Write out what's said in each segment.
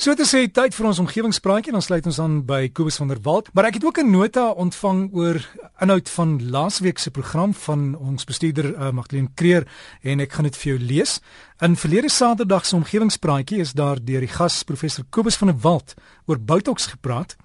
So dit hy tyd vir ons omgewingspraatjie en ons sluit ons aan by Kobus van der Walt. Maar ek het ook 'n nota ontvang oor inhoud van laasweek se program van ons bestuurder uh, Magdalene Kreer en ek gaan dit vir jou lees. In verlede Saterdag se omgewingspraatjie is daar deur die gas professor Kobus van der Walt oor Botox gepraat.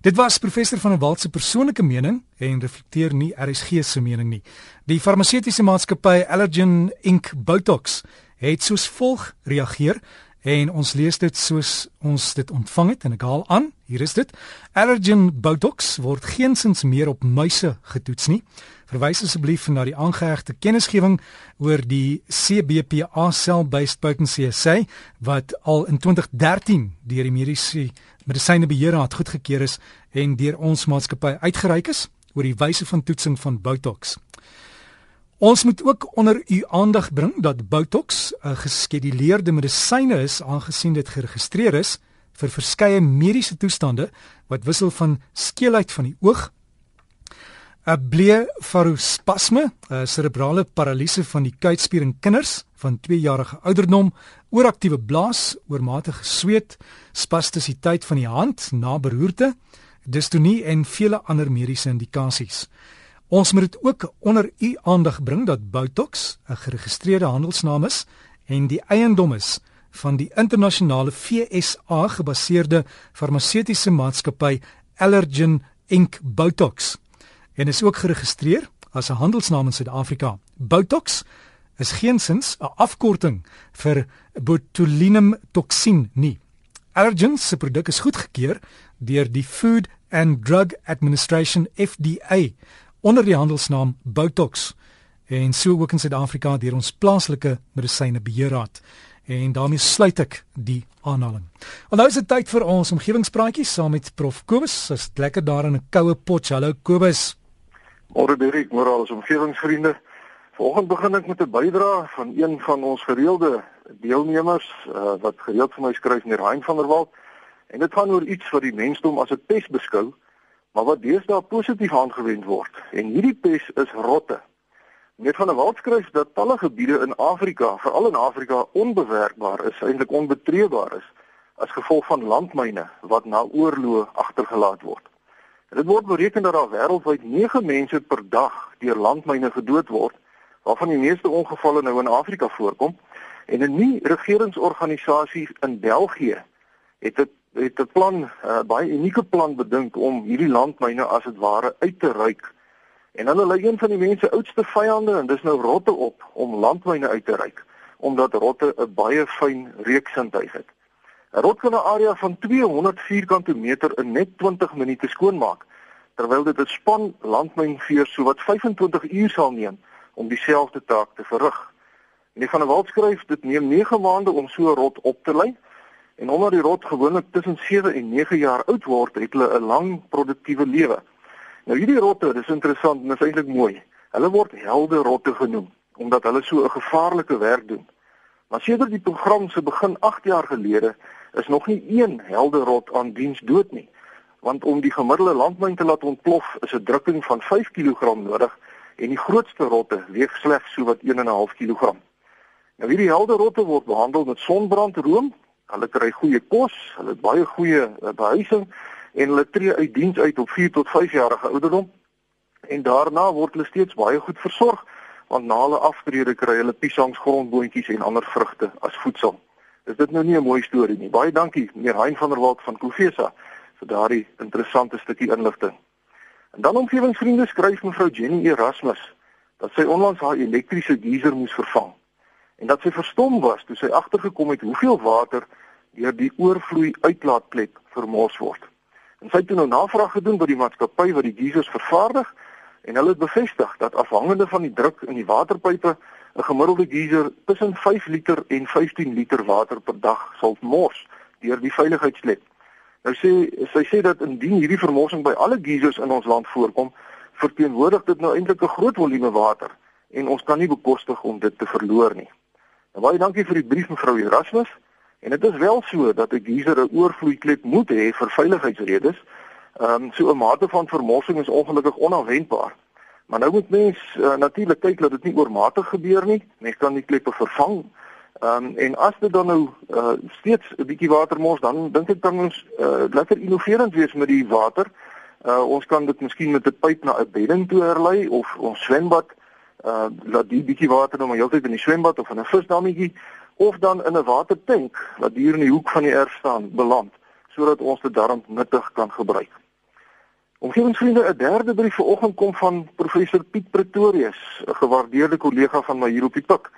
Dit was professor van der Walt se persoonlike mening en reflekteer nie RSG se mening nie. Die farmaseutiese maatskappy Allergen Inc Botox het soos volg reageer en ons lees dit soos ons dit ontvang het en ek haal aan hier is dit. Allergen botox word geensins meer op muise getoets nie. Verwys asseblief na die aangehegte kennisgewing oor die CBPA cell-based potency assay wat al in 2013 deur die mediese medisyne beheerraad goedgekeur is en deur ons maatskappy uitgereik is oor die wyse van toetsing van botox Ons moet ook onder u aandag bring dat Botox 'n geskeduleerde medisyne is aangesien dit geregistreer is vir verskeie mediese toestande wat wissel van skeelheid van die oog, 'n blefarospasme, 'n serebrale paralise van die kuitspier in kinders van 2 jarige ouderdom, ooraktiewe blaas, oormatige sweet, spastisiteit van die hand na beroerte, dystonie en vele ander mediese indikasies. Ons moet dit ook onder u aandag bring dat Botox 'n geregistreerde handelsnaam is en die eiendom is van die internasionale FSA gebaseerde farmaseutiese maatskappy Allergen Inc Botox en is ook geregistreer as 'n handelsnaam in Suid-Afrika. Botox is geensins 'n afkorting vir botulinum toksien nie. Allergen se produk is goedgekeur deur die Food and Drug Administration FDA onder die handelsnaam Botox en so ook in Suid-Afrika deur ons plaaslike medisyne beheerraad en daarmee sluit ek die aanhaling. Want nou is dit tyd vir ons omgewingspraatjies saam met Prof Kobus. Dis lekker daar in 'n koue pot. Hallo Kobus. Môre Dirk, môre al ons omgewingsvriende. Vanoggend begin ek met 'n bydrae van een van ons gereelde deelnemers uh, wat gereeld vir my skryf, meneer Hein van der Walt. En dit gaan oor iets wat die mensdom as 'n pes beskou maar wat deesdae positief aangewend word. En hierdie pes is rotte. Net van 'n wildskryf dat talle gebiede in Afrika, veral in Afrika, onbewerkbaar is, eintlik onbetreebaar is as gevolg van landmyne wat na oorloë agtergelaat word. Dit word bereken dat daar wêreldwyd 9 mense per dag deur landmyne gedood word, waarvan die meeste ongevalle nou in Afrika voorkom. En 'n nuwe regeringsorganisasie in België het dit het 'n plan, 'n uh, baie unieke plan bedink om hierdie landmyne as dit ware uit te ruik. En hulle lê een van die mense oudste vyande en dis nou rotte op om landmyne uit te ruik omdat rotte 'n baie fyn reuksindheid het. 'n Rot kan 'n area van 200 vierkante meter in net 20 minute skoonmaak terwyl dit 'n span landmynveers so wat 25 uur sal neem om dieselfde taak te verrig. En die van 'n wildskryf dit neem 9 maande om so 'n rot op te lei En omdat die rot gewoonlik tussen 7 en 9 jaar oud word, het hulle 'n lang produktiewe lewe. Nou hierdie rotte, dis interessant en is eintlik mooi. Hulle word helde rotte genoem omdat hulle so 'n gevaarlike werk doen. Maar sedert die program se begin 8 jaar gelede is nog nie een helde rot aan diens dood nie. Want om die gemiddelde landmyn te laat ontplof, is 'n drukking van 5 kg nodig en die grootste rotte weeg slegs so wat 1.5 kg. Nou hierdie helde rotte word behandel met sonbrandroom Hulle kry goeie kos, hulle het baie goeie uh, behuising en hulle tree uit diens uit op 4 tot 5 jarige ouderdom. En daarna word hulle steeds baie goed versorg want na hulle aftrede kry hulle piesangs, grondboontjies en ander vrugte as voedsel. Is dit nou nie 'n mooi storie nie? Baie dankie meneer Hein van der Walt van Kofesa vir daardie interessante stukkie inligting. En dan omgewingsvriende skryf mevrou Jenny Erasmus dat sy onlangs haar elektriese geyser moes vervang en dat sy verstom was toe sy agtergekom het hoeveel water deur die oorvloei uitlaatklep vermors word. En sy het nou navraag gedoen by die maatskappy wat die geysers vervaardig en hulle het bevestig dat afhangende van die druk in die waterpype 'n gemiddelde geyser tussen 5 liter en 15 liter water per dag sal mors deur die veiligheidsklep. Nou sê sy sê dat indien hierdie vermorsing by alle geysers in ons land voorkom, verteenwoordig dit nou eintlik 'n groot volume water en ons kan nie bekostig om dit te verloor nie. En baie dankie vir die brief mevrou Erasmus. En dit is wel so dat 'n geyser 'n oorvloeiklep moet hê vir veiligheidsredes. Ehm um, so 'n mate van vermorsing is ongelukkig onafwendbaar. Maar nou moet mens uh, natuurlik kyk dat dit nie oormatig gebeur nie. Mens kan die kleppe vervang Ehm um, en as dit dan nou uh, steeds 'n bietjie water mors, dan dink ek dan ons uh, lekker innoverend wees met die water. Uh, ons kan dit miskien met 'n pyp na 'n bedding toe herlei of ons swembad uh laat die bietjie water nou maar heeltyd in die swembad of in 'n visdammetjie of dan in 'n watertank wat hier in die hoek van die erf staan beland sodat ons dit darm nuttig kan gebruik. Omgewingsvriende, 'n derde brief vanoggend kom van professor Piet Pretorius, 'n gewaardeerde kollega van my hier op die pik,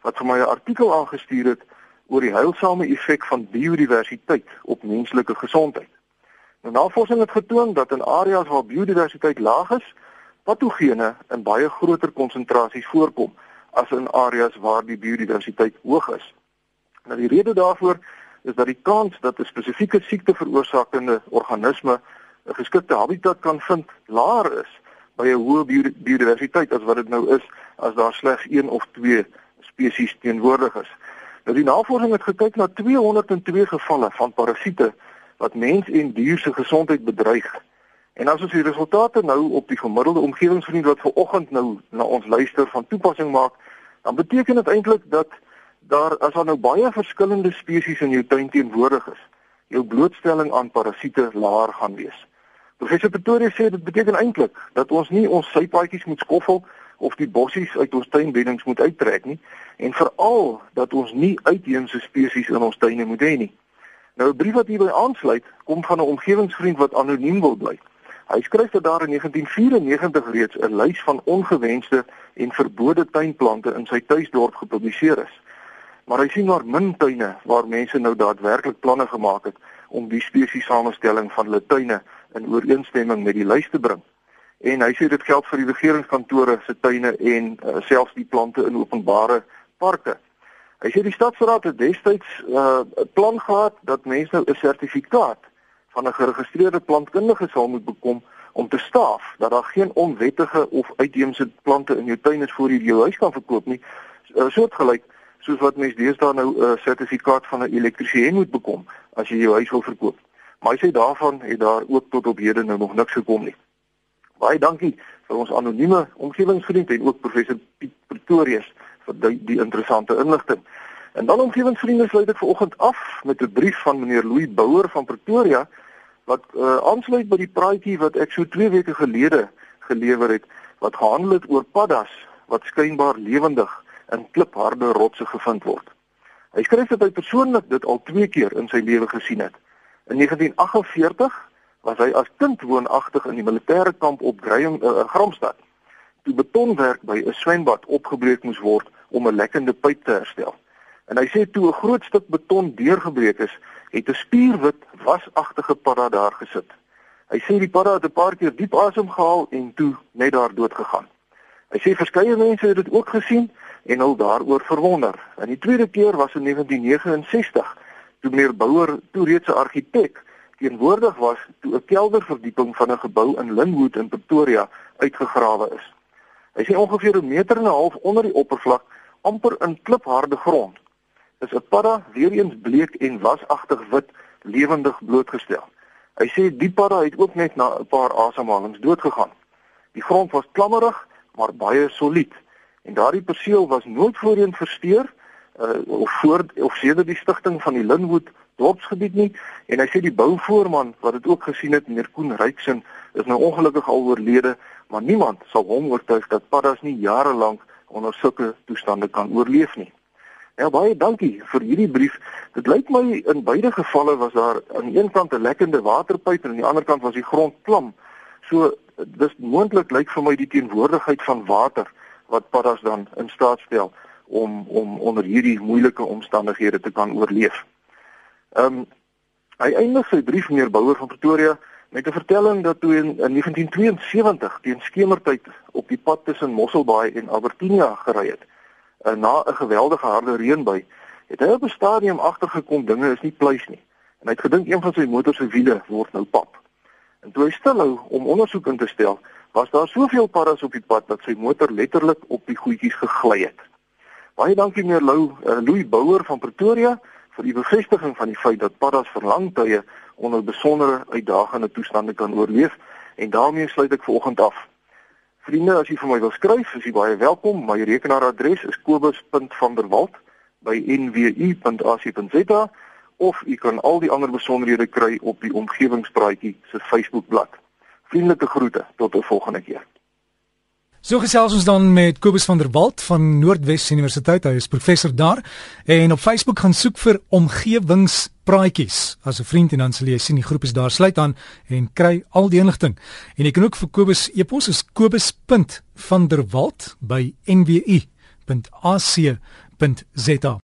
wat vir my 'n artikel aangestuur het oor die heilsame effek van biodiversiteit op menslike gesondheid. Nou navorsing het getoon dat in areas waar biodiversiteit laag is, patogene in baie groter konsentrasies voorkom as in areas waar die biodiversiteit hoog is. Nou die rede daarvoor is dat die kans dat 'n spesifieke siekte veroorsakende organisme 'n geskikte habitat kan vind laer is by 'n hoë biodiversiteit as wat dit nou is as daar slegs 1 of 2 spesies teenwoordig is. Nou die navorsing het gekyk na 202 gevalle van parasiete wat mens en dier se gesondheid bedreig. En as ons die resultate nou op die gemiddelde omgewingsvriend wat ver oggend nou na ons luister van toepassing maak, dan beteken dit eintlik dat daar as daar nou baie verskillende spesies in jou tuin teenwoordig is, jou blootstelling aan parasiete laer gaan wees. Professor Pretoria sê dit beteken eintlik dat ons nie ons sypaadjies moet skoffel of die bossies uit ons tuinbeddings moet uittrek nie en veral dat ons nie uitheemse spesies in ons tuine moet hê nie. Nou 'n brief wat hierby aansluit, kom van 'n omgewingsvriend wat anoniem wil bly. Hy skryf dat daar in 1994 reeds 'n lys van ongewenste en verbode tuinplante in sy tuisdorp gepubliseer is. Maar hy sien maar min tuine waar mense nou daadwerklik planne gemaak het om die spesies samestelling van hulle tuine in ooreenstemming met die lys te bring. En hy sê dit geld vir die regeringskantore se tuine en uh, selfs die plante in openbare parke. Hy sê die stadsraad het destyds uh, 'n uh, plan gehad dat mense nou 'n sertifikaat van 'n geregistreerde plantkundige sal moet bekom om te staaf dat daar geen onwettige of uitheemse plante in jou tuin is voor jy jou huis kan verkoop nie. Uh, soortgelyk soos wat mense deesdae nou 'n uh, sertifikaat van 'n elektriesien moet bekom as jy jou huis wil verkoop. Maar hy sê daarvan het daar ook tot op hede nou nog niks gekom nie. Baie dankie vir ons anonieme omgewingsvriend en ook professor Piet Pretorius vir die, die interessante inligting. En dan omgewingsvriende sluit ek vanoggend af met 'n brief van meneer Louis Bouwer van Pretoria wat uh, aansluit by die praatjie wat ek so 2 weke gelede gelewer het wat gehandel het oor paddas wat skynbaar lewendig in klipharde rotse gevind word. Hy skryf dat hy persoonlik dit al 2 keer in sy lewe gesien het. In 1948 was hy as kind woonagtig in die militêre kamp op Graham uh, Gramstad. Toe betonwerk by 'n swembad opgebreek moes word om 'n lekkende pyp te herstel. En hy sê toe 'n groot stuk beton deurgebreek is, het 'n spierwit wasagtige padda daar gesit. Hy sê die padda het 'n paar keer diep asem gehaal en toe net daar dood gegaan. Hy sê verskeie mense het dit ook gesien en hul daaroor verwonder. En die tweede keer was in 1969 toe meneer Bouwer, toe reeds 'n argitek, teenwoordig was toe 'n kelderverdieping van 'n gebou in Linwood in Pretoria uitgegrawe is. Hy sê ongeveer 'n meter en 'n half onder die oppervlak, amper in klipharde grond, is 'n padda weer eens bleek en wasagtig wit lewendig blootgestel. Hy sê die padda het ook net na 'n paar asemhalings doodgegaan. Die grond was klammerig, maar baie solied en daardie perseel was nooit voorheen versteur uh, of voor of sedert die stigting van die Linwood dorpsgebied nie en hy sê die bouvoorman wat dit ook gesien het meneer Koen Ryksen is nou ongelukkig al oorlede maar niemand sal hom oortuig dat paddas nie jare lank onder sulke toestande kan oorleef nie. Ja baie dankie vir hierdie brief. Dit lyk my in beide gevalle was daar aan die een kant 'n lekkende waterpyp en aan die ander kant was die grond klam. So dis moontlik lyk vir my die teenwoordigheid van water wat paddas dan in staat stel om om onder hierdie moeilike omstandighede te kan oorleef. Ehm um, hy eindig sy brief meneer Bouwer van Pretoria met 'n vertelling dat toe in, in 1972 teen skemertyd op die pad tussen Mosselbaai en Albertinia gery het uh, na 'n geweldige harde reënbuis, het hy op 'n stadium agtergekom dinge is nie pleis nie. En hy het gedink een van sy motor se wiele word nou pap. En toe hy stilhou om ondersoek in te stel, was daar soveel paddas op die pad dat sy motor letterlik op die goedjies gegly het. Baie dankie meneer Lou, uh, Louis Bouwer van Pretoria vir die bevestiging van die feit dat paddas vir lang tye onder besondere uitdagende toestande kan oorleef en daarmee sluit ek vanoggend af. Vriende, as jy vir my wil skryf, is jy baie welkom. My rekenaaradres is kobus.vanderwalt by nwu.ac.za of u kan al die ander besonderhede kry op die omgewingspraatjie se Facebookblad. Vriendelike groete tot 'n volgende keer. So gesels ons dan met Kobus van der Walt van Noordwes Universiteit. Hy is professor daar en op Facebook gaan soek vir omgewingspraatjies. As 'n vriend en dan sal jy sien die groep is daar. Sluit aan en kry al die inligting. En jy kan ook vir Kobus e-pos is kobus.vanderwalt by nwu.ac.za